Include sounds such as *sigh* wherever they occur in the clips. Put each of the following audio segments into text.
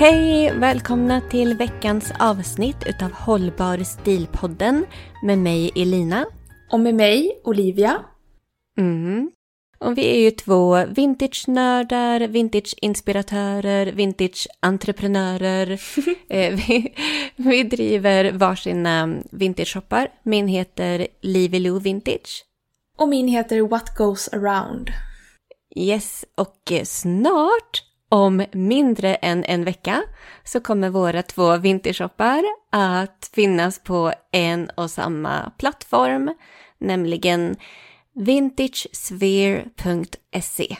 Hej! Välkomna till veckans avsnitt utav Hållbar stilpodden med mig Elina. Och med mig, Olivia. Mm. Och vi är ju två vintage-nördar, vintage-inspiratörer, vintage-entreprenörer. *laughs* Eh, vi, vi driver varsina vintage-shoppar. Min heter Livy Vintage. Och min heter What Goes Around. Yes, och snart om mindre än en vecka så kommer våra två vintershoppar att finnas på en och samma plattform, nämligen vintagesphere.se.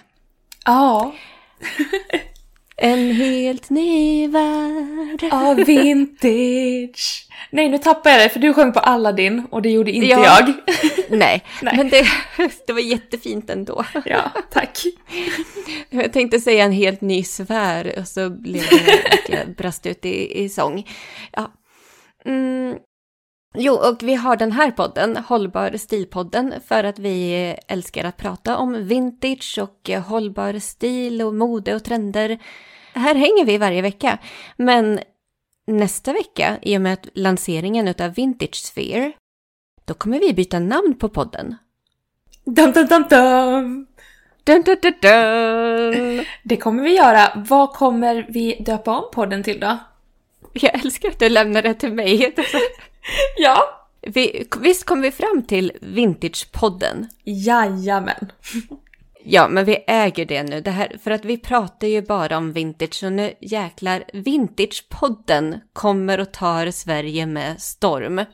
Ja. *laughs* En helt ny värld. Av vintage. Nej, nu tappade jag det för du sjöng på Aladdin och det gjorde inte Ja. jag. *laughs* Nej, Nej. men det, *laughs* det var jättefint ändå. Ja, tack. *laughs* Jag tänkte säga en helt ny sfär och så blev det jag brast ut i, i sång. Ja. Mm. Jo, och vi har den här podden, Hållbar stilpodden, för att vi älskar att prata om vintage och hållbar stil och mode och trender. Här hänger vi varje vecka. Men nästa vecka, i och med att lanseringen av Vintage Sphere, då kommer vi byta namn på podden. Dum, dum, dum, dum. Dun, dun, dun, dun. Det kommer vi göra. Vad kommer vi döpa om podden till då? Jag älskar att du lämnar det till mig. *laughs* Ja. Vi, visst kom vi fram till Vintagepodden? Jajamän. *laughs* Ja, men vi äger det nu. Det här, för att vi pratar ju bara om vintage och nu jäklar, Vintagepodden kommer och tar Sverige med storm nästa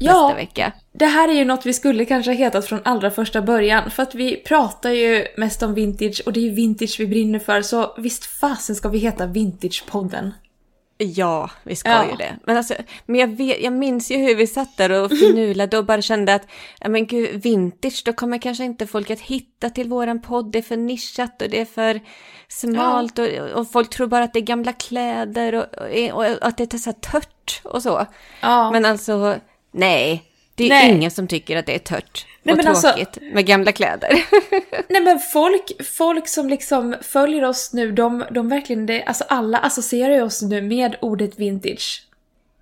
Ja, vecka. det här är ju något vi skulle kanske ha hetat från allra första början. För att vi pratar ju mest om vintage och det är ju vintage vi brinner för. Så visst fasen ska vi heta Vintagepodden. Ja, vi ska Ja. ju det. Men, alltså, men jag, vet, jag minns ju hur vi satt där och finurlade och bara kände att ja, men gud, vintage, då kommer kanske inte folk att hitta till våran podd. Det är för nischat och det är för smalt och, och folk tror bara att det är gamla kläder och, och, och att det är så här tört och så. Ja. Men alltså, nej. Det är Nej. ingen som tycker att det är tört Nej, och men alltså- tråkigt med gamla kläder. *laughs* Nej men folk, folk som liksom följer oss nu, de, de verkligen, det, alltså alla associerar ju oss nu med ordet vintage.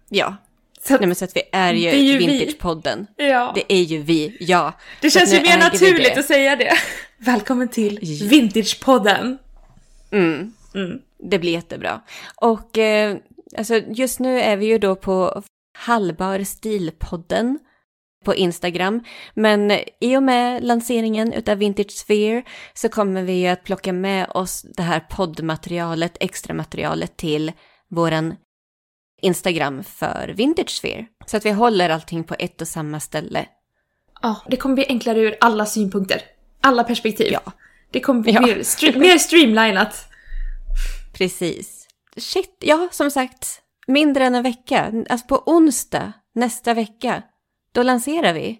ja. Så att- Nej, men så att vi är ju, Det är ju vi. Vintagepodden. Ja. Det är ju vi, ja. Det Så känns ju mer naturligt det. att säga det. *laughs* Välkommen till Ja. Vintagepodden. Mm. Mm. Det blir jättebra. Och eh, alltså, just nu är vi ju då på Hallbar stilpodden på Instagram. Men i och med lanseringen utav Vintage Sphere så kommer vi ju att plocka med oss det här poddmaterialet, extra materialet till våran Instagram för Vintage Sphere. Så att vi håller allting på ett och samma ställe. Ja, det kommer bli enklare ur alla synpunkter. Alla perspektiv. Ja. Det kommer bli Ja. mer, stre- mer streamlinat. Precis. Shit, ja som sagt, mindre än en vecka. Alltså på onsdag nästa vecka, då lanserar vi.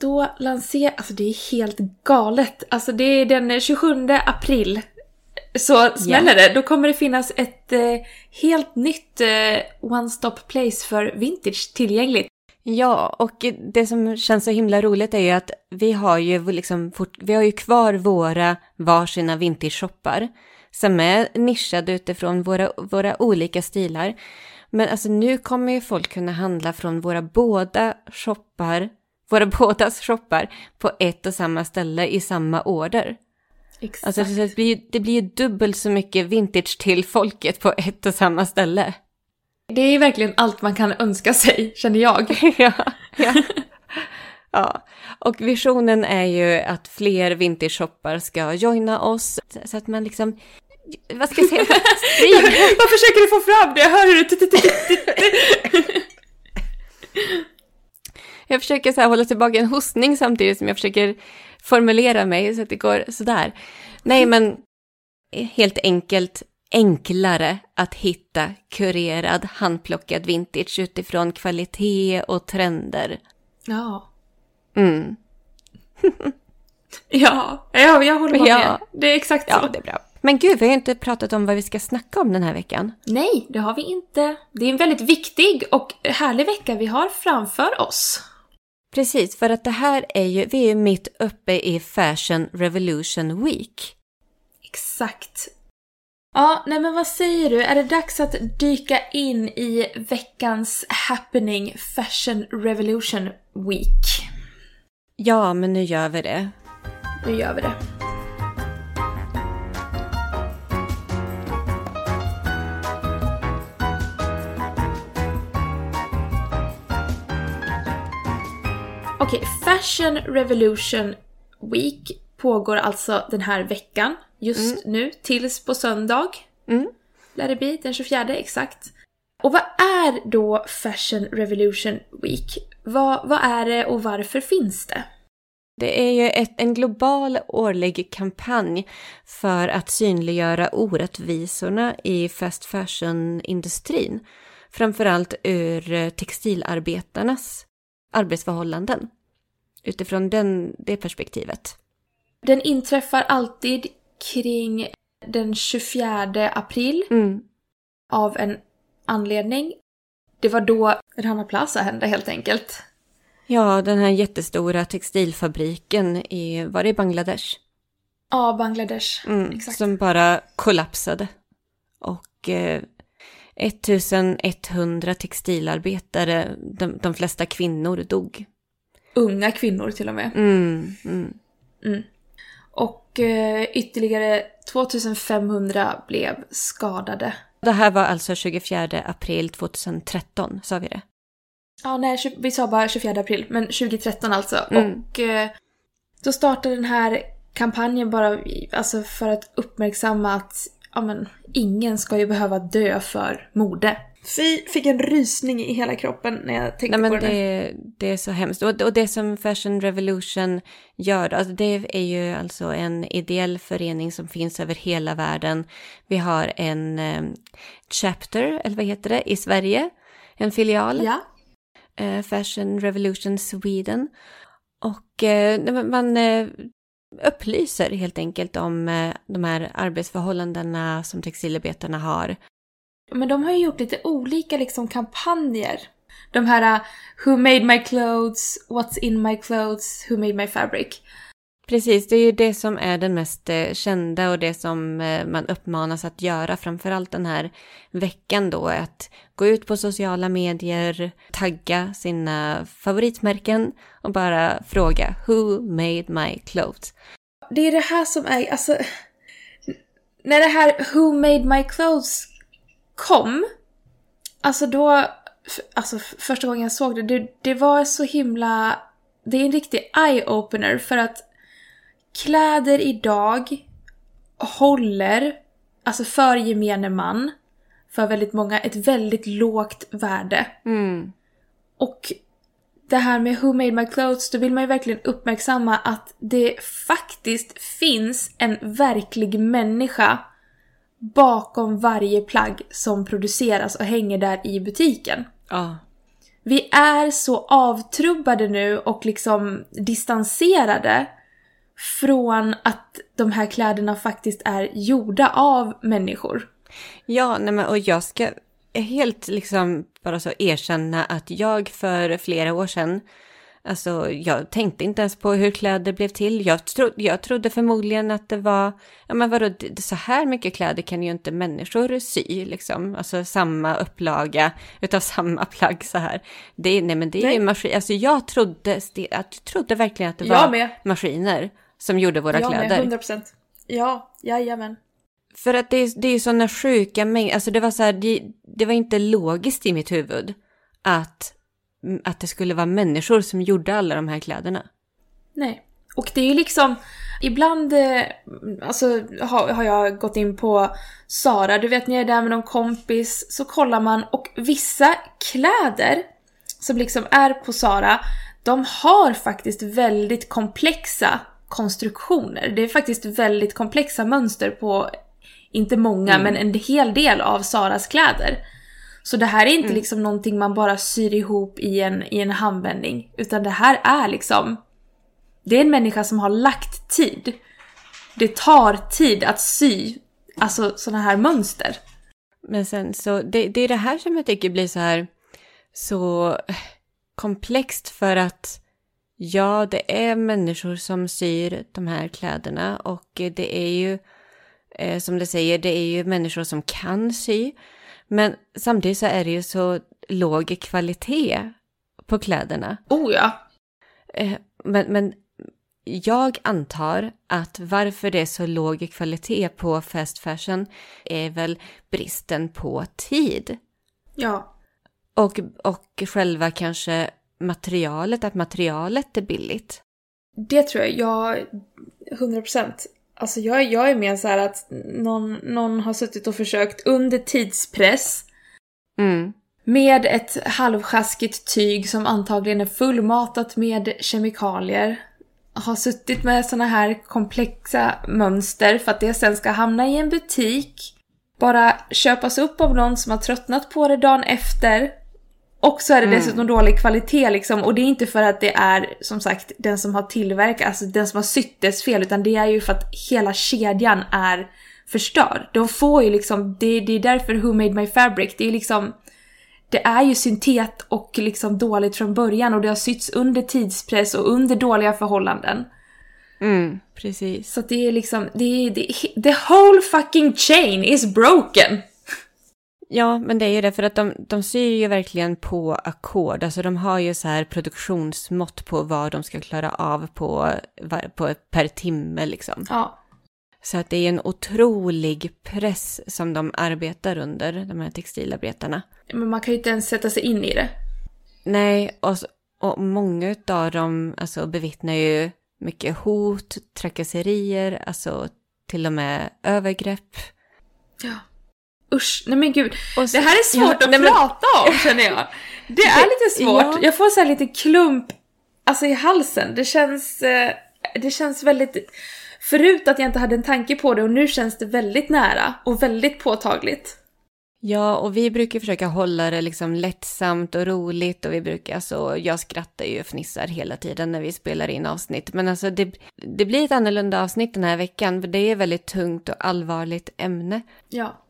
Då lanserar, alltså det är helt galet. Alltså det är den 27 april. Så smäller det, då kommer det finnas ett eh, helt nytt eh, one-stop place för vintage tillgängligt. Ja, och det som känns så himla roligt är ju att vi har ju liksom fort, vi har ju kvar våra varsina vintage-shoppar som är nischade utifrån våra, våra olika stilar. Men alltså nu kommer ju folk kunna handla från våra båda shoppar, våra *laughs* bådas shoppar på ett och samma ställe i samma order. Exakt. Alltså så det blir, det blir ju dubbelt så mycket vintage till folket på ett och samma ställe. Det är verkligen allt man kan önska sig, känner jag. *laughs* ja, ja. Ja, och visionen är ju att fler vintage-shoppar ska joina oss så att man liksom vad ska jag säga? *laughs* Vad försöker du få fram det? Jag hör hur du... Jag försöker så hålla tillbaka en hostning samtidigt som jag försöker formulera mig så att det går sådär. Nej, men helt enkelt enklare att hitta kurerad, handplockad vintage utifrån kvalitet och trender. Ja. Mm. *laughs* ja, jag, jag håller med. Ja. Det är exakt så. Ja, det är bra. Men gud, vi har ju inte pratat om vad vi ska snacka om den här veckan. Nej, det har vi inte. Det är en väldigt viktig och härlig vecka vi har framför oss. Precis, för att det här är ju, vi är ju mitt uppe i Fashion Revolution Week. Exakt. Ja, nej men vad säger du? Är det dags att dyka in i veckans happening Fashion Revolution Week? Ja, men nu gör vi det. Nu gör vi det. Okej, okay, Fashion Revolution Week pågår alltså den här veckan, just mm. nu, tills på söndag. Mm. Lär det bli, den 24 exakt. Och vad är då Fashion Revolution Week? Vad, vad är det och varför finns det? Det är ju ett, en global årlig kampanj för att synliggöra orättvisorna i fast fashion-industrin. Framförallt ur textilarbetarnas arbetsförhållanden. Utifrån den, det perspektivet. Den inträffar alltid kring den 24 april. Mm. Av en anledning. Det var då Rana Plaza hände helt enkelt. Ja, den här jättestora textilfabriken i, var det i Bangladesh? Ja, Bangladesh. Mm, exakt. Som bara kollapsade. Och eh, 1100 textilarbetare, de, de flesta kvinnor, dog. Unga kvinnor till och med. Mm, mm. Mm. Och eh, ytterligare 2500 blev skadade. Det här var alltså 24 april 2013, sa vi det? Ja, nej, vi sa bara 24 april, men 2013 alltså. Mm. Och eh, då startade den här kampanjen bara alltså för att uppmärksamma att ja, men, ingen ska ju behöva dö för mode. Fy, fick en rysning i hela kroppen när jag tänkte Nej, men på det. det. Det är så hemskt. Och, och det som Fashion Revolution gör, alltså det är ju alltså en ideell förening som finns över hela världen. Vi har en eh, chapter, eller vad heter det, i Sverige. En filial. Ja. Eh, Fashion Revolution Sweden. Och eh, man eh, upplyser helt enkelt om eh, de här arbetsförhållandena som textilarbetarna har. Men de har ju gjort lite olika liksom kampanjer. De här eh, Who made my clothes, What's in my clothes, Who made my fabric. Precis, det är ju det som är den mest eh, kända och det som eh, man uppmanas att göra framförallt den här veckan då. Att gå ut på sociala medier, tagga sina favoritmärken och bara fråga Who made my clothes? Det är det här som är, alltså... När det här Who made my clothes kom, alltså då, alltså första gången jag såg det, det, det var så himla, det är en riktig eye-opener för att kläder idag håller, alltså för gemene man, för väldigt många, ett väldigt lågt värde. Mm. Och det här med Who made my clothes, då vill man ju verkligen uppmärksamma att det faktiskt finns en verklig människa bakom varje plagg som produceras och hänger där i butiken. Ja. Vi är så avtrubbade nu och liksom distanserade från att de här kläderna faktiskt är gjorda av människor. Ja, nej men, och jag ska helt liksom bara så erkänna att jag för flera år sedan Alltså, jag tänkte inte ens på hur kläder blev till. Jag, tro, jag trodde förmodligen att det var, ja men vadå, så här mycket kläder kan ju inte människor sy, liksom. Alltså samma upplaga utav samma plagg så här. Det, nej men det är ju maskin, alltså jag trodde, jag trodde verkligen att det var maskiner som gjorde våra jag kläder. Med, 100%. Ja, jajamän. För att det är, det är sådana sjuka mängder, alltså det var så här, det, det var inte logiskt i mitt huvud att att det skulle vara människor som gjorde alla de här kläderna. Nej. Och det är ju liksom, ibland eh, alltså, har, har jag gått in på Sara, du vet när jag är där med någon kompis så kollar man och vissa kläder som liksom är på Sara, de har faktiskt väldigt komplexa konstruktioner. Det är faktiskt väldigt komplexa mönster på, inte många, mm. men en hel del av Saras kläder. Så det här är inte mm. liksom någonting man bara syr ihop i en, i en handvändning. Utan det här är liksom... Det är en människa som har lagt tid. Det tar tid att sy alltså sådana här mönster. Men sen så, det, det är det här som jag tycker blir så här så komplext för att ja, det är människor som syr de här kläderna och det är ju eh, som det säger, det är ju människor som kan sy. Men samtidigt så är det ju så låg kvalitet på kläderna. Oh ja! Eh, men, men jag antar att varför det är så låg kvalitet på fast fashion är väl bristen på tid. Ja. Och, och själva kanske materialet, att materialet är billigt. Det tror jag, jag, 100 procent. Alltså jag, jag är mer så att någon, någon har suttit och försökt under tidspress mm. med ett halvsjaskigt tyg som antagligen är fullmatat med kemikalier. Har suttit med såna här komplexa mönster för att det sen ska hamna i en butik. Bara köpas upp av någon som har tröttnat på det dagen efter och så är det mm. dessutom dålig kvalitet liksom och det är inte för att det är som sagt den som har tillverkat, alltså den som har sytt dess fel utan det är ju för att hela kedjan är förstörd. De får ju liksom, det, det är därför Who Made My Fabric, det är liksom det är ju syntet och liksom dåligt från början och det har sytts under tidspress och under dåliga förhållanden. Mm, precis. Så det är liksom, det är, det, the whole fucking chain is broken! Ja, men det är ju det, för att de, de syr ju verkligen på ackord. Alltså de har ju så här produktionsmått på vad de ska klara av på, på per timme liksom. Ja. Så att det är en otrolig press som de arbetar under, de här textilarbetarna. Men man kan ju inte ens sätta sig in i det. Nej, och, och många av dem alltså, bevittnar ju mycket hot, trakasserier, alltså till och med övergrepp. Ja. Usch, nej men gud. Så, det här är svårt ja, att nej, prata men... om känner jag. Det är lite svårt. Ja. Jag får så lite klump alltså i halsen. Det känns, eh, det känns väldigt... Förut att jag inte hade en tanke på det och nu känns det väldigt nära och väldigt påtagligt. Ja, och vi brukar försöka hålla det liksom lättsamt och roligt och vi brukar, alltså jag skrattar ju och fnissar hela tiden när vi spelar in avsnitt. Men alltså det, det blir ett annorlunda avsnitt den här veckan, för det är väldigt tungt och allvarligt ämne. Ja.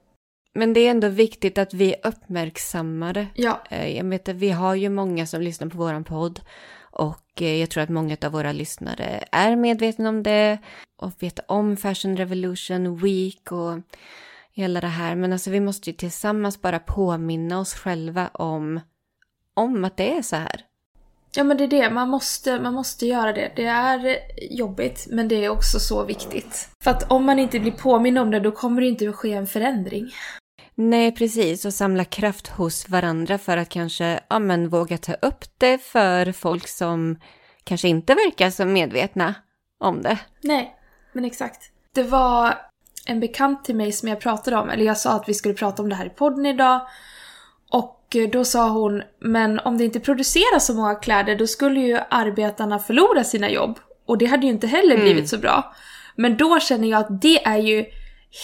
Men det är ändå viktigt att vi uppmärksammar det. Ja. Eh, jag vet att vi har ju många som lyssnar på våran podd. Och eh, jag tror att många av våra lyssnare är medvetna om det. Och vet om Fashion Revolution Week och hela det här. Men alltså vi måste ju tillsammans bara påminna oss själva om, om att det är så här. Ja men det är det, man måste, man måste göra det. Det är jobbigt men det är också så viktigt. För att om man inte blir påmind om det då kommer det inte att ske en förändring. Nej, precis. Och samla kraft hos varandra för att kanske ja, men, våga ta upp det för folk som kanske inte verkar så medvetna om det. Nej, men exakt. Det var en bekant till mig som jag pratade om, eller jag sa att vi skulle prata om det här i podden idag. Och då sa hon, men om det inte produceras så många kläder då skulle ju arbetarna förlora sina jobb. Och det hade ju inte heller mm. blivit så bra. Men då känner jag att det är ju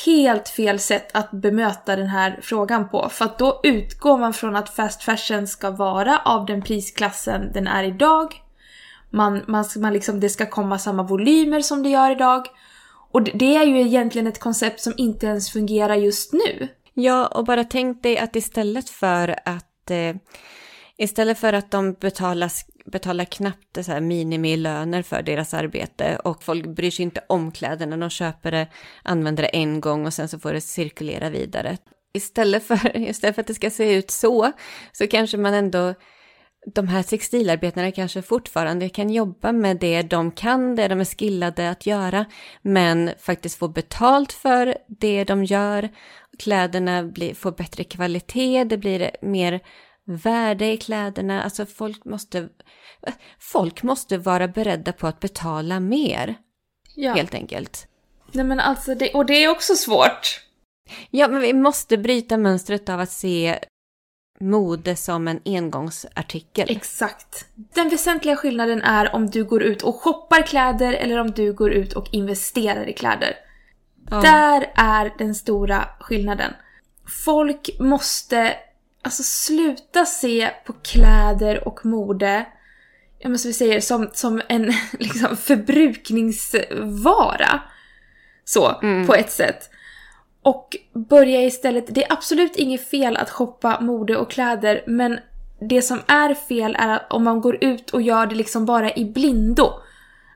helt fel sätt att bemöta den här frågan på. För att då utgår man från att fast fashion ska vara av den prisklassen den är idag. Man, man, man liksom, det ska komma samma volymer som det gör idag. Och det är ju egentligen ett koncept som inte ens fungerar just nu. Ja, och bara tänk dig att istället för att eh, istället för att de betalas, betalar knappt så här minimilöner för deras arbete och folk bryr sig inte om kläderna, de köper det, använder det en gång och sen så får det cirkulera vidare. Istället för, *laughs* istället för att det ska se ut så, så kanske man ändå de här textilarbetarna kanske fortfarande kan jobba med det de kan, det de är skillade att göra, men faktiskt få betalt för det de gör. Kläderna blir, får bättre kvalitet, det blir mer värde i kläderna. Alltså folk måste, folk måste vara beredda på att betala mer. Ja. Helt enkelt. Nej men alltså, det, och det är också svårt. Ja, men vi måste bryta mönstret av att se mode som en engångsartikel. Exakt. Den väsentliga skillnaden är om du går ut och shoppar kläder eller om du går ut och investerar i kläder. Ja. Där är den stora skillnaden. Folk måste alltså sluta se på kläder och mode, ja men som vi säger, som, som en *laughs* liksom förbrukningsvara. Så, Mm. på ett sätt. Och börja istället, det är absolut inget fel att shoppa mode och kläder, men det som är fel är att om man går ut och gör det liksom bara i blindo.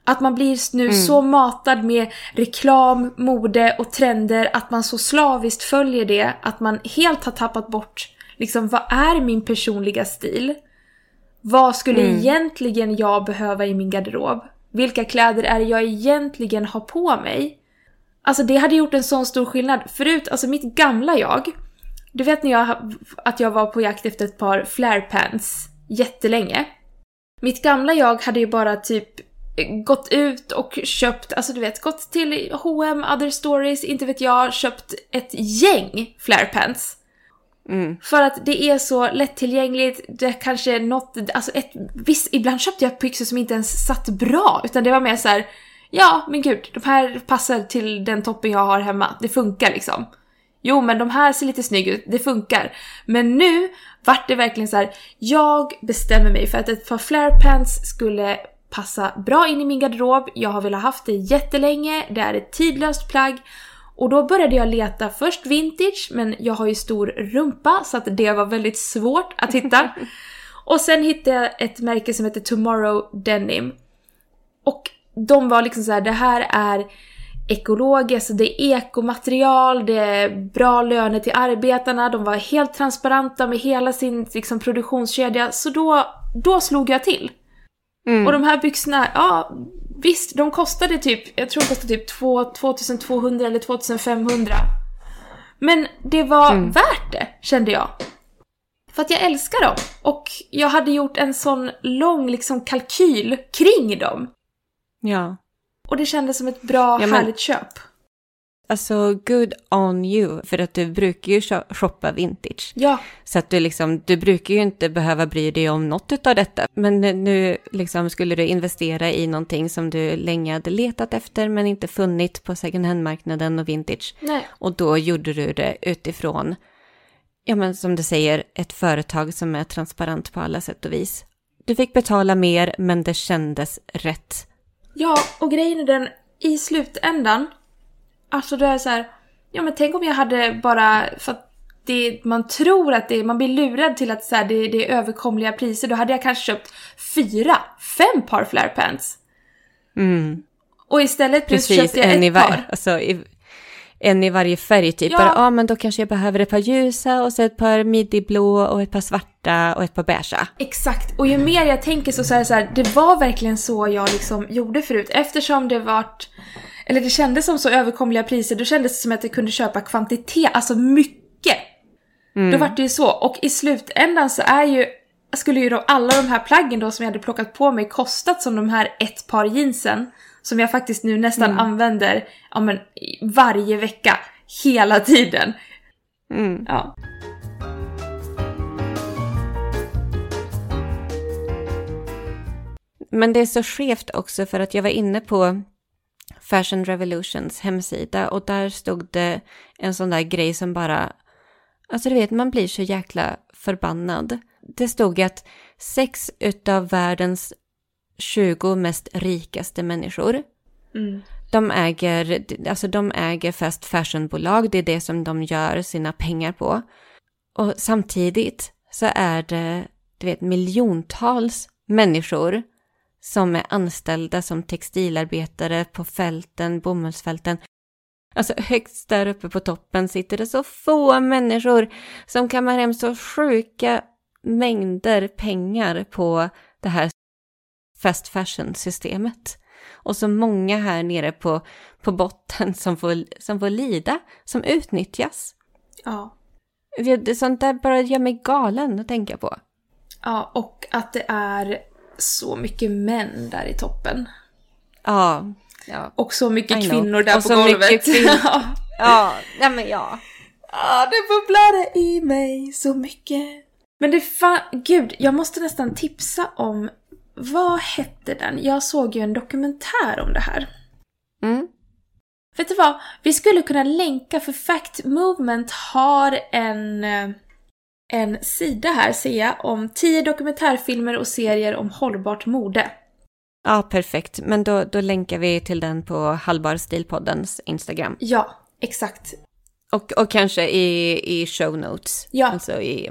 Att man blir nu så matad med reklam, mode och trender att man så slaviskt följer det att man helt har tappat bort liksom vad är min personliga stil? Vad skulle egentligen jag behöva i min garderob? Vilka kläder är det jag egentligen har på mig? Alltså det hade gjort en sån stor skillnad. Förut, alltså mitt gamla jag. Du vet när jag, att jag var på jakt efter ett par flare pants jättelänge. Mitt gamla jag hade ju bara typ gått ut och köpt, alltså du vet, gått till H&M, other stories, inte vet jag, köpt ett gäng flare pants. Mm. För att det är så lättillgängligt, det kanske är något, alltså ett, visst, ibland köpte jag byxor som inte ens satt bra, utan det var mer så här. ja men gud, de här passar till den toppen jag har hemma, det funkar liksom. Jo men de här ser lite snygga ut, det funkar. Men nu vart det verkligen så här. jag bestämmer mig för att ett par flare pants skulle passa bra in i min garderob, jag har velat haft det jättelänge, det är ett tidlöst plagg. Och då började jag leta först vintage, men jag har ju stor rumpa så att det var väldigt svårt att hitta. *laughs* Och sen hittade jag ett märke som heter Tomorrow Denim. Och de var liksom så här: det här är ekologiskt, det är ekomaterial, det är bra löner till arbetarna, de var helt transparenta med hela sin liksom, produktionskedja. Så då, då slog jag till. Mm. Och de här byxorna, ja visst, de kostade typ, jag tror de kostade typ 2, 2200 eller 2500. Men det var Mm. värt det, kände jag. För att jag älskar dem. Och jag hade gjort en sån lång liksom kalkyl kring dem. Ja. Och det kändes som ett bra, men- härligt köp. Alltså, good on you. För att du brukar ju sho- shoppa vintage. Ja, Så att du liksom, du brukar ju inte behöva bry dig om något av detta. Men nu liksom skulle du investera i någonting som du länge hade letat efter men inte funnit på second hand-marknaden och vintage. nej. Och då gjorde du det utifrån, ja men som du säger, ett företag som är transparent på alla sätt och vis. Du fick betala mer men det kändes rätt. Ja, och grejen är den, i slutändan, alltså det är så här, ja men tänk om jag hade bara, för att det, man tror att det, man blir lurad till att så här, det, det är överkomliga priser, då hade jag kanske köpt fyra, fem par flare pants. Mm. Och istället plus Precis, köpte jag en i, ett var- par. alltså, i, en i varje färg typ. Ja. Bara, ja men då kanske jag behöver ett par ljusa och så ett par middyblå och ett par svarta och ett par beigea. Exakt, och ju mer jag tänker så, så är det så här, det var verkligen så jag liksom gjorde förut. Eftersom det vart, eller det kändes som så överkomliga priser, då kändes det som att jag kunde köpa kvantitet, alltså mycket. Då vart det ju så. Och i slutändan så är ju, skulle ju då alla de här plaggen då som jag hade plockat på mig kostat som de här ett par jeansen. Som jag faktiskt nu nästan använder ja, men, varje vecka, hela tiden. Mm. Ja. Men det är så skevt också för att jag var inne på Fashion Revolutions hemsida och där stod det en sån där grej som bara, alltså du vet man blir så jäkla förbannad. Det stod att sex utav världens 20 mest rikaste människor, Mm. de äger, alltså de äger fast fashionbolag, det är det som de gör sina pengar på. Och samtidigt så är det, du vet, miljontals människor som är anställda som textilarbetare på fälten, bomullsfälten. Alltså högst där uppe på toppen sitter det så få människor som kammar hem så sjuka mängder pengar på det här fast fashion-systemet. Och så många här nere på, på botten som får, som får lida, som utnyttjas. Ja. Sånt där bara gör mig galen att tänka på. Ja, och att det är så mycket män där i toppen. Ja. ja. Och så mycket kvinnor där Och på så golvet. mycket kvin- *laughs* Ja, nej men ja. Ja, det bubblade i mig så mycket. Men det fan, gud, jag måste nästan tipsa om, vad hette den? Jag såg ju en dokumentär om det här. Mm. Vet du vad? Vi skulle kunna länka för Fact Movement har en, eh, en sida här ser jag om 10 dokumentärfilmer och serier om hållbart mode. Ja, perfekt. Men då, då länkar vi till den på Hallbar Stilpoddens Instagram. Ja, exakt. Och, och kanske i, i show notes. Ja. Alltså i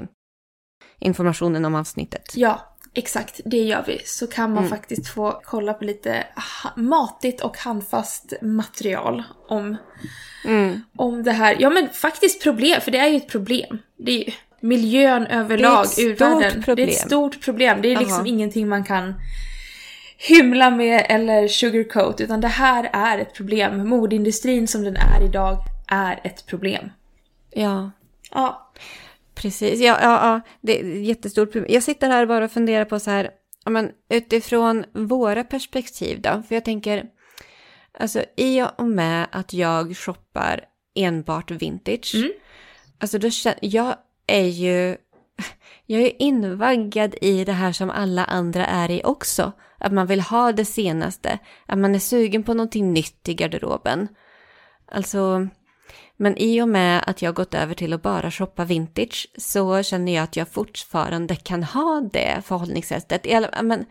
informationen om avsnittet. Ja, exakt. Det gör vi. Så kan man Mm. faktiskt få kolla på lite matigt och handfast material om, Mm. om det här. Ja men faktiskt problem, för det är ju ett problem. Det är ju miljön överlag, ur-världen. Det är ett stort problem. Det är liksom Jaha. ingenting man kan hymla med eller sugarcoat, utan det här är ett problem. Modeindustrin som den är idag är ett problem. Ja, Ja. precis. Ja, ja, ja, det är ett jättestort problem. Jag sitter här bara och funderar på så här, ja, men utifrån våra perspektiv då, för jag tänker, alltså i och med att jag shoppar enbart vintage, Mm. alltså då känner jag är ju, *laughs* jag är invaggad i det här som alla andra är i också. Att man vill ha det senaste, att man är sugen på någonting nytt i garderoben. Alltså, men i och med att jag gått över till att bara shoppa vintage så känner jag att jag fortfarande kan ha det förhållningssättet. Men,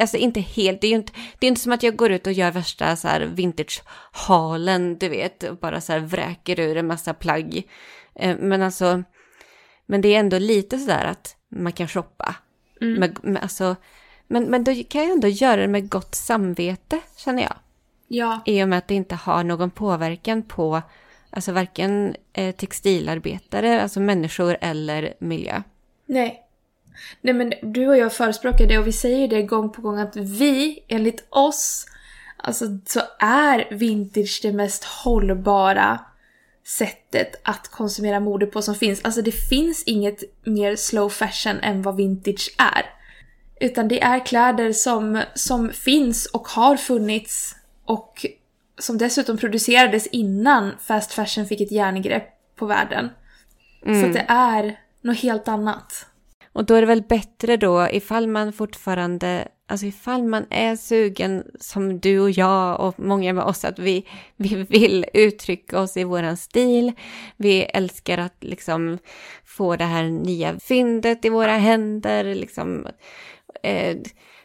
alltså inte helt, det är ju inte, det är inte som att jag går ut och gör värsta så här vintage-halen, du vet, och bara så här vräker ur en massa plagg. Eh, men alltså, men det är ändå lite sådär att man kan shoppa. Mm. Med, med, alltså, men, men då kan jag ändå göra det med gott samvete, känner jag. Ja. I och med att det inte har någon påverkan på alltså varken eh, textilarbetare, alltså människor eller miljö. Nej. Nej men du och jag förespråkar det och vi säger det gång på gång att vi, enligt oss, alltså så är vintage det mest hållbara sättet att konsumera mode på som finns. Alltså det finns inget mer slow fashion än vad vintage är. Utan det är kläder som, som finns och har funnits och som dessutom producerades innan fast fashion fick ett järngrepp på världen. Så att det är något helt annat. Och då är det väl bättre då ifall man fortfarande, alltså ifall man är sugen som du och jag och många med oss att vi, vi vill uttrycka oss i våran stil. Vi älskar att liksom få det här nya fyndet i våra händer liksom. Eh,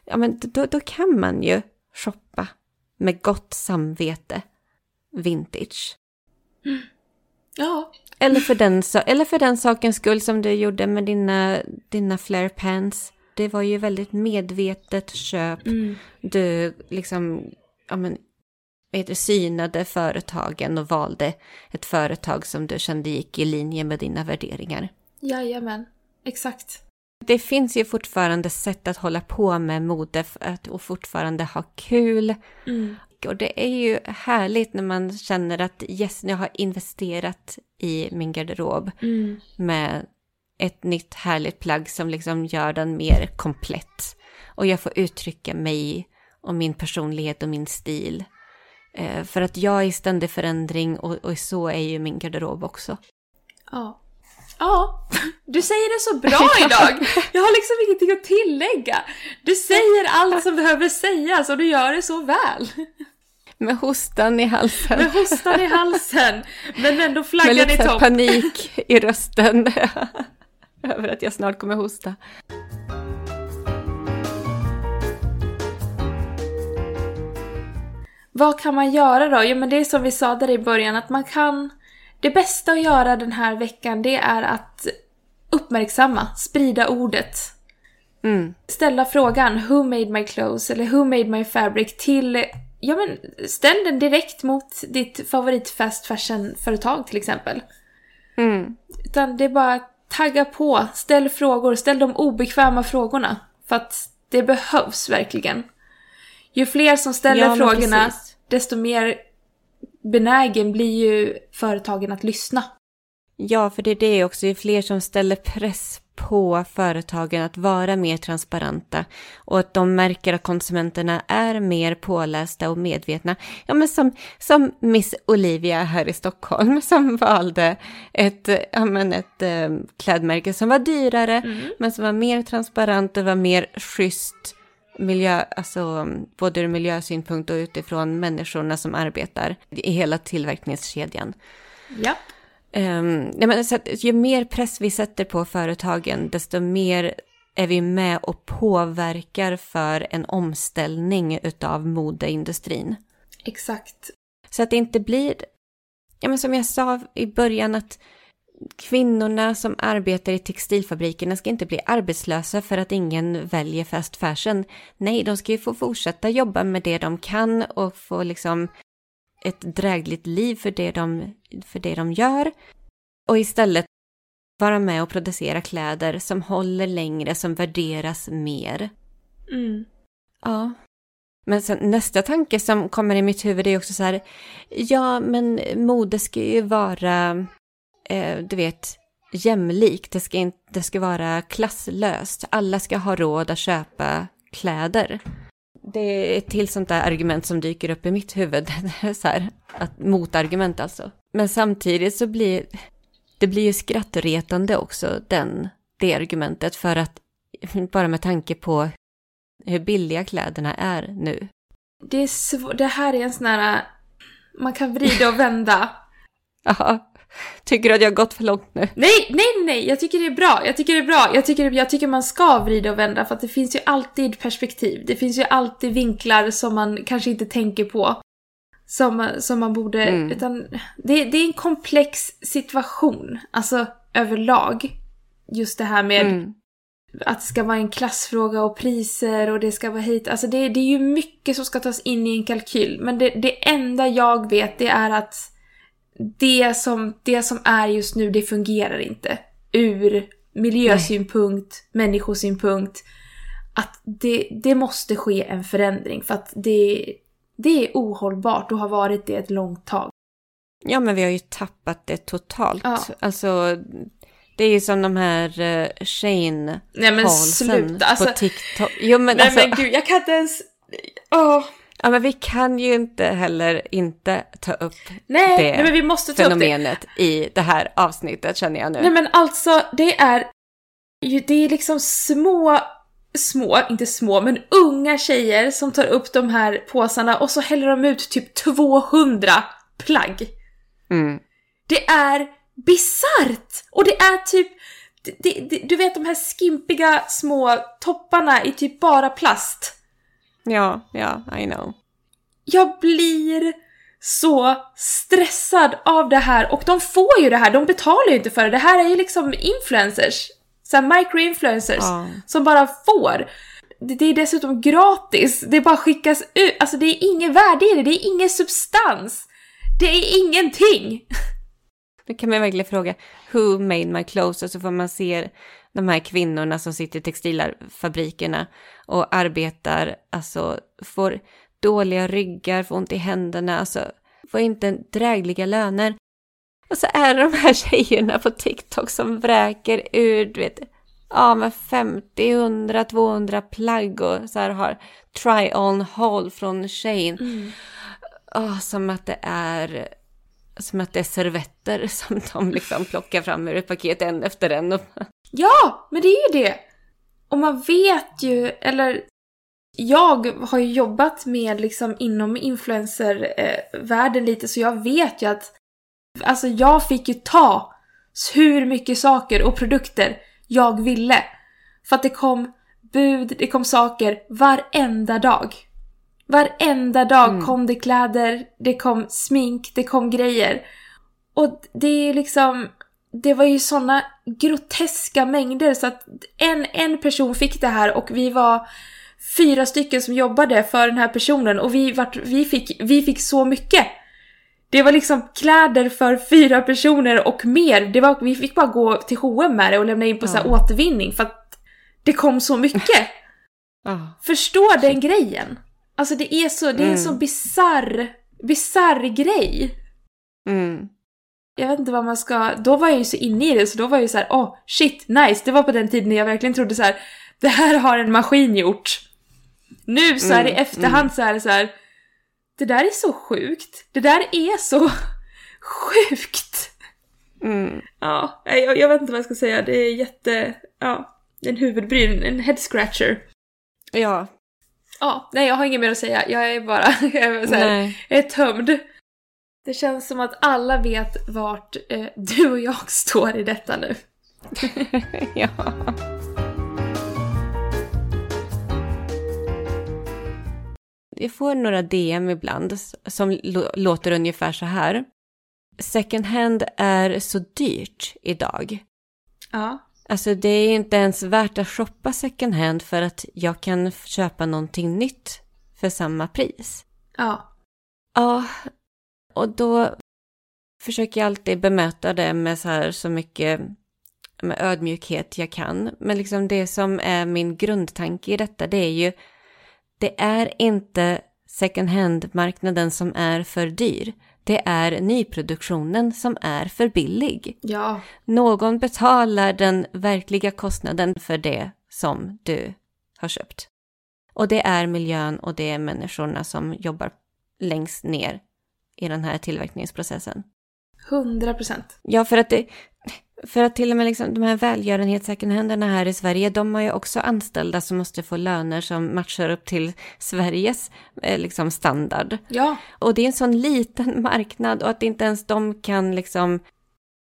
ja men då, då kan man ju shoppa med gott samvete vintage. Ja. Eller för, den, eller för den sakens skull som du gjorde med dina, dina flare pants. Det var ju väldigt medvetet köp. Du liksom, ja men, heter det, synade företagen och valde ett företag som du kände gick i linje med dina värderingar. Jajamän. Exakt. Det finns ju fortfarande sätt att hålla på med mode och fortfarande ha kul. Mm. Och det är ju härligt när man känner att yes, jag har investerat i min garderob Mm. med ett nytt härligt plagg som liksom gör den mer komplett. Och jag får uttrycka mig och min personlighet och min stil. Eh, för att jag är i ständig förändring och, och så är ju min garderob också. Ja. Ja, du säger det så bra *laughs* idag! Jag har liksom ingenting att tillägga. Du säger allt som behöver sägas och du gör det så väl. Med hostan i halsen. Med hostan i halsen, men ändå Med flaggan lite i så här topp. panik i rösten. *laughs* *laughs* Över att jag snart kommer hosta. Vad kan man göra då? Jo men det är som vi sa där i början att man kan... Det bästa att göra den här veckan det är att uppmärksamma, sprida ordet. Mm. Ställa frågan Who made my clothes? eller Who made my fabric? till... Ja men ställ den direkt mot ditt favorit fast fashion-företag till exempel. Mm. Utan det är bara tagga på, ställ frågor, ställ de obekväma frågorna. För att det behövs verkligen. Ju fler som ställer Ja, frågorna, precis. desto mer benägen blir ju företagen att lyssna. Ja, för det är det också, är fler som ställer press på företagen att vara mer transparenta och att de märker att konsumenterna är mer pålästa och medvetna. Ja, men som, som Miss Olivia här i Stockholm *laughs* som valde ett, ja, men ett äh, klädmärke som var dyrare mm. men som var mer transparent och var mer schysst miljö, alltså både ur miljösynpunkt och utifrån människorna som arbetar i hela tillverkningskedjan. Ja. Um, ja, men så att ju mer press vi sätter på företagen, desto mer är vi med och påverkar för en omställning utav modeindustrin. Exakt. Så att det inte blir, ja men som jag sa i början, att kvinnorna som arbetar i textilfabrikerna ska inte bli arbetslösa för att ingen väljer fast fashion. Nej, de ska ju få fortsätta jobba med det de kan och få liksom ett drägligt liv för det de, för det de gör. Och istället vara med och producera kläder som håller längre, som värderas mer. Mm. Ja. Men sen, nästa tanke som kommer i mitt huvud är också så här, ja men mode ska ju vara, eh, du vet, jämlikt, det ska, inte, det ska vara klasslöst, alla ska ha råd att köpa kläder det är ett till sånt där argument som dyker upp i mitt huvud. *laughs* så här, att, motargument alltså. Men samtidigt så blir det blir ju skrattretande också, den, det argumentet. För att, *laughs* bara med tanke på hur billiga kläderna är nu. Det, är sv- det här är en sån här, man kan vrida och vända. *laughs* Ja. Tycker du att jag har gått för långt nu? Nej, nej, nej, jag tycker det är bra. Jag tycker det är bra. Jag tycker, jag tycker man ska vrida och vända för att det finns ju alltid perspektiv. Det finns ju alltid vinklar som man kanske inte tänker på. Som, som man borde, mm. utan det, det är en komplex situation, alltså överlag. Just det här med mm. att det ska vara en klassfråga och priser och det ska vara hit. Alltså det, det är ju mycket som ska tas in i en kalkyl. Men det, det enda jag vet det är att det som, det som är just nu, det fungerar inte. Ur miljösynpunkt, Nej. människosynpunkt. Att det, det måste ske en förändring för att det, det är ohållbart och har varit det ett långt tag. Ja, men vi har ju tappat det totalt. Ja. Alltså, det är ju som de här uh, Shane Nej men sluta. Alltså, på TikTok. Jo, men Nej alltså... men gud, jag kan inte ens... Åh. Ja, men vi kan ju inte heller inte ta upp nej, det nej, men vi måste ta fenomenet upp det. i det här avsnittet känner jag nu. Nej men alltså, det är det är liksom små, små, inte små, men unga tjejer som tar upp de här påsarna och så häller de ut typ 200 plagg. Mm. Det är bisarrt! Och det är typ, det, det, du vet de här skimpiga små topparna i typ bara plast. Ja, ja, I know. Jag blir så stressad av det här och de får ju det här, de betalar ju inte för det. Det här är ju liksom influencers, så micro-influencers ja. som bara får. Det, är dessutom gratis, det bara skickas ut, alltså det är ingen värde i det, det är ingen substans. Det är ingenting. *laughs* Då kan man verkligen fråga, who made my clothes? Och så får man se de här kvinnorna som sitter i textilfabrikerna och arbetar, alltså får dåliga ryggar, får ont i händerna, alltså får inte drägliga löner. Och så är det de här tjejerna på TikTok som vräker ur, du vet, ja men 50, 100, 200 plagg och så här har try on haul från Shane. Mm. Oh, som att det är som att det är servetter *laughs* som de liksom plockar fram ur ett paket en efter en. Ja, men det är ju det! Och man vet ju, eller jag har ju jobbat med liksom inom influencervärlden lite så jag vet ju att alltså jag fick ju ta hur mycket saker och produkter jag ville. För att det kom bud, det kom saker varenda dag. Varenda dag mm. kom det kläder, det kom smink, det kom grejer. Och det är liksom, det var ju såna groteska mängder så att en, en person fick det här och vi var fyra stycken som jobbade för den här personen och vi, vart, vi, fick, vi fick så mycket. Det var liksom kläder för fyra personer och mer. Det var, vi fick bara gå till H&M med det och lämna in på ja. så återvinning för att det kom så mycket. *laughs* Ja. Förstå den grejen. Alltså det är så, det är en mm. så bizarr, bizarr grej. Mm. jag vet inte vad man ska, då var jag ju så inne i det så då var jag ju så här, åh oh, shit, nice, det var på den tiden när jag verkligen trodde så här, det här har en maskin gjort. Nu så är det i mm, efterhand mm. så är det så här, det där är så sjukt, det där är så *laughs* sjukt. Mm. Ja, jag, jag vet inte vad jag ska säga, det är jätte, ja, en huvudbryn, en head scratcher. Ja. Ja, nej jag har inget mer att säga, jag är bara, *laughs* jag är, så här, jag är tömd. Det känns som att alla vet vart eh, du och jag *laughs* står i detta nu. ja. Jag får några DM ibland som låter ungefär så här. Second hand är så dyrt idag. Ja. Alltså det är inte ens värt att shoppa second hand för att jag kan köpa någonting nytt för samma pris. Ja. Ja, och då försöker jag alltid bemöta det med så här så mycket med ödmjukhet jag kan. Men liksom det som är min grundtanke i detta det är ju det är inte second hand-marknaden som är för dyr. Det är nyproduktionen som är för billig. Ja. Någon betalar den verkliga kostnaden för det som du har köpt. Och det är miljön och det är människorna som jobbar längst ner i den här tillverkningsprocessen. Hundra procent. Ja, för att, det, för att till och med liksom, de här välgörenhetssecondhänderna här i Sverige, de har ju också anställda som måste få löner som matchar upp till Sveriges eh, liksom, standard. Ja. Och det är en sån liten *laughs* marknad och att inte ens de kan liksom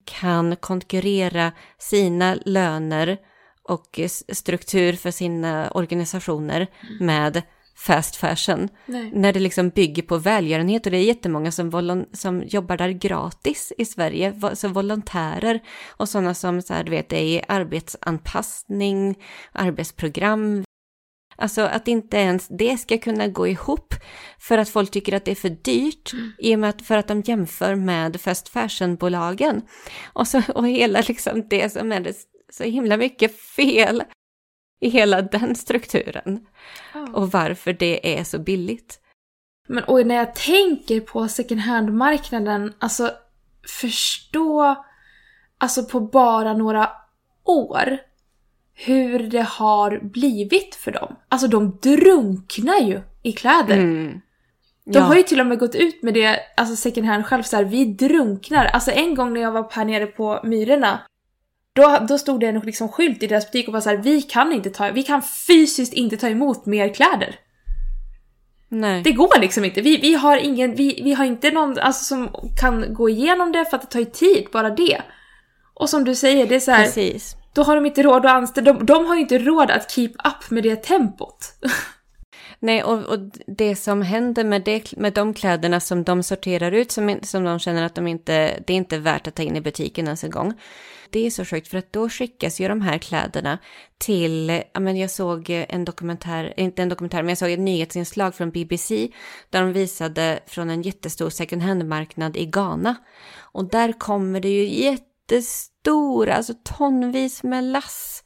kan konkurrera sina löner och struktur för sina organisationer mm. med fast fashion. Nej. När det liksom bygger på välgörenhet och det är jättemånga som, som jobbar där gratis i Sverige, som volontärer och sådana som så här, du vet, är i arbetsanpassning, arbetsprogram. Alltså att inte ens det ska kunna gå ihop för att folk tycker att det är för dyrt mm. i och med att, för att de jämför med fast fashion-bolagen. Och, så, och hela liksom det som är det, så himla mycket fel i hela den strukturen. Oh. Och varför det är så billigt. Men och när jag tänker på second hand-marknaden, alltså förstå, alltså på bara några år, hur det har blivit för dem. Alltså de drunknar ju i kläder. Mm. De ja. har ju till och med gått ut med det, alltså second hand själv, så här, vi drunknar. Alltså en gång när jag var här nere på Myrorna då, då stod det en liksom skylt i deras butik och var så här, vi kan inte ta, vi kan fysiskt inte ta emot mer kläder. Nej. Det går liksom inte. Vi, vi har ingen, vi, vi har inte någon alltså, som kan gå igenom det för att det tar ju tid, bara det. Och som du säger, det är så här, Precis. Då har de inte råd att anställa, de, de har ju inte råd att keep up med det tempot. *laughs* Nej, och, och det som händer med, det, med de kläderna som de sorterar ut, som, som de känner att de inte, det är inte värt att ta in i butiken ens en gång. Det är så sjukt för att då skickas ju de här kläderna till, ja men jag såg en dokumentär, inte en dokumentär, men jag såg ett nyhetsinslag från BBC där de visade från en jättestor second hand-marknad i Ghana. Och där kommer det ju jättestora, alltså tonvis med lass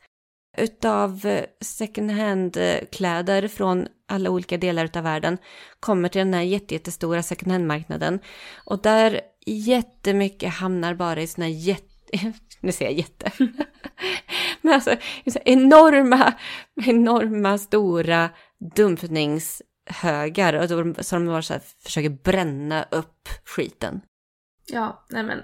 utav eh, second hand-kläder från alla olika delar av världen kommer till den här jättestora second hand-marknaden. Och där jättemycket hamnar bara i såna här jätte *laughs* nu säger jag jätte. *laughs* Men alltså enorma, enorma stora dumpningshögar. Och då, så de bara så här, försöker bränna upp skiten. Ja, nej men.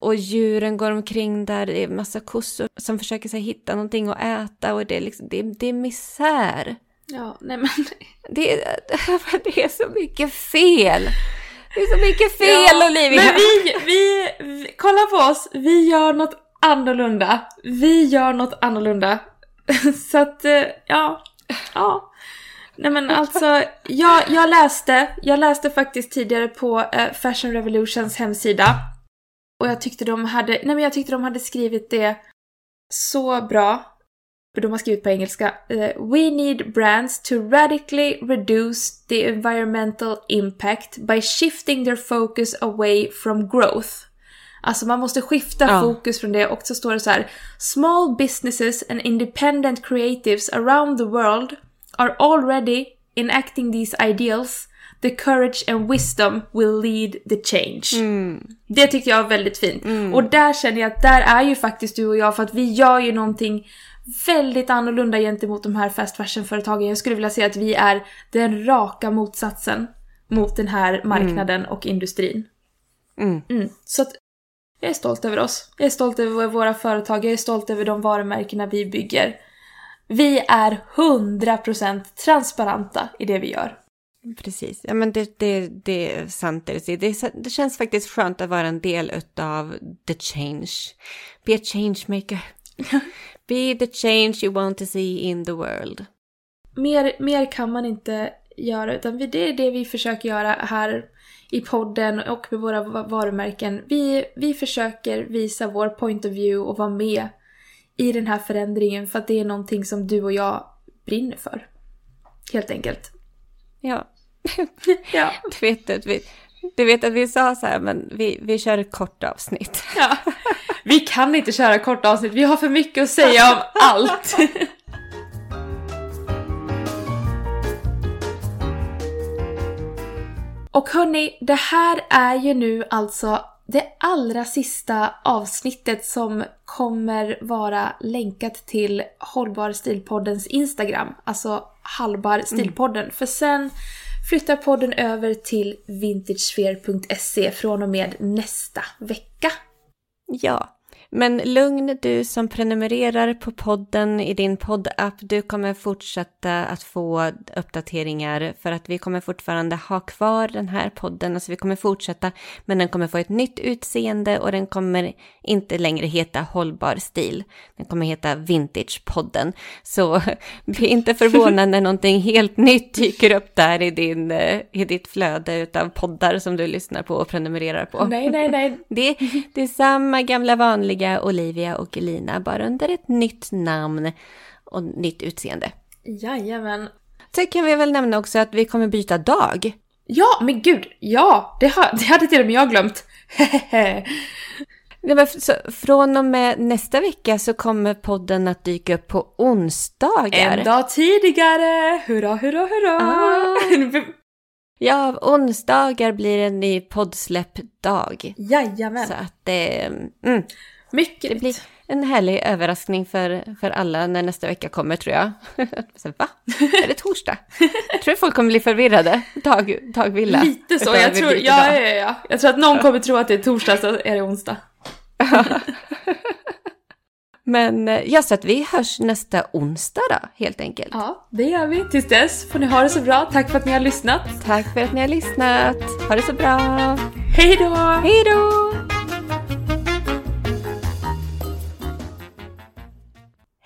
Och djuren går omkring där, det är massa kossor som försöker så här, hitta någonting att äta och det är liksom, det, det är misär. Ja, nej men. Det, *laughs* det är så mycket fel. Det är så mycket fel ja, Olivia! Men vi, vi, vi, kolla på oss, vi gör något annorlunda. Vi gör något annorlunda. *laughs* så att, eh, ja, ja. Nej men alltså, jag, jag läste, jag läste faktiskt tidigare på eh, Fashion Revolutions hemsida. Och jag tyckte de hade, nej men jag tyckte de hade skrivit det så bra de har skrivit på engelska. Uh, We need brands to radically reduce the environmental impact by shifting their focus away from growth. Alltså man måste skifta ja. fokus från det och så står det så här. Small businesses and independent creatives around the world are already enacting these ideals The courage and wisdom will lead the change. Det tyckte jag var väldigt fint. Och där känner jag att där är ju faktiskt du och jag för att vi gör ju någonting väldigt annorlunda gentemot de här fast fashion-företagen. Jag skulle vilja säga att vi är den raka motsatsen mot den här marknaden och industrin. Mm. Mm. Så att jag är stolt över oss. Jag är stolt över våra företag, jag är stolt över de varumärkena vi bygger. Vi är 100% transparenta i det vi gör. Precis, ja men det, det, det är sant det du säger. Det, känns faktiskt skönt att vara en del av the change. Be a change maker. *laughs* Be the change you want to see in the world. Mer, mer kan man inte göra, utan det är det vi försöker göra här i podden och med våra va- varumärken. Vi, vi försöker visa vår point of view och vara med i den här förändringen för att det är någonting som du och jag brinner för. Helt enkelt. Ja, *laughs* Ja. du vet att vi, du vet att vi sa så här, men vi, vi kör ett kort avsnitt. ja. *laughs* Vi kan inte köra korta avsnitt, vi har för mycket att säga om allt. *laughs* Och hörni, det här är ju nu alltså det allra sista avsnittet som kommer vara länkat till Hållbar Stilpoddens Instagram, alltså Halbar Stilpodden. För sen flyttar podden över till vintagesphere.se från och med nästa vecka. Ja, men lugn du som prenumererar på podden i din poddapp. Du kommer fortsätta att få uppdateringar för att vi kommer fortfarande ha kvar den här podden. Alltså vi kommer fortsätta, men den kommer få ett nytt utseende och den kommer inte längre heta Hållbar stil. Den kommer heta Vintagepodden. Så *laughs* bli inte förvånad när någonting helt nytt dyker upp där i, din, eh, i ditt flöde utav poddar som du lyssnar på och prenumererar på. Nej, nej, nej. *laughs* Det, det är samma gamla vanliga Olivia och Elina, bara under ett nytt namn och nytt utseende. Jajamän. Så kan vi väl nämna också att vi kommer byta dag. Ja, men gud! Ja! Det, har, det hade till och med jag glömt. Var f- så från och med nästa vecka så kommer podden att dyka upp på onsdagar. en dag tidigare! Hurra, hurra, hurra! Ah. Ja, onsdagar blir en ny poddsläppdag. Jajamän. Så att det, mm, Mycket det blir en härlig överraskning för, för alla när nästa vecka kommer tror jag. *laughs* Så, va? Är det torsdag? Jag tror folk kommer bli förvirrade. Dag, dagvilla. Lite så. Jag tror, ja, ja, ja. jag tror att någon kommer tro att det är torsdag så är det onsdag. *laughs* Men eh, ja, så att vi hörs nästa onsdag då, helt enkelt. Ja, det gör vi. Tills dess får ni ha det så bra. Tack för att ni har lyssnat. Tack för att ni har lyssnat. Ha det så bra. Hej då! Hej då!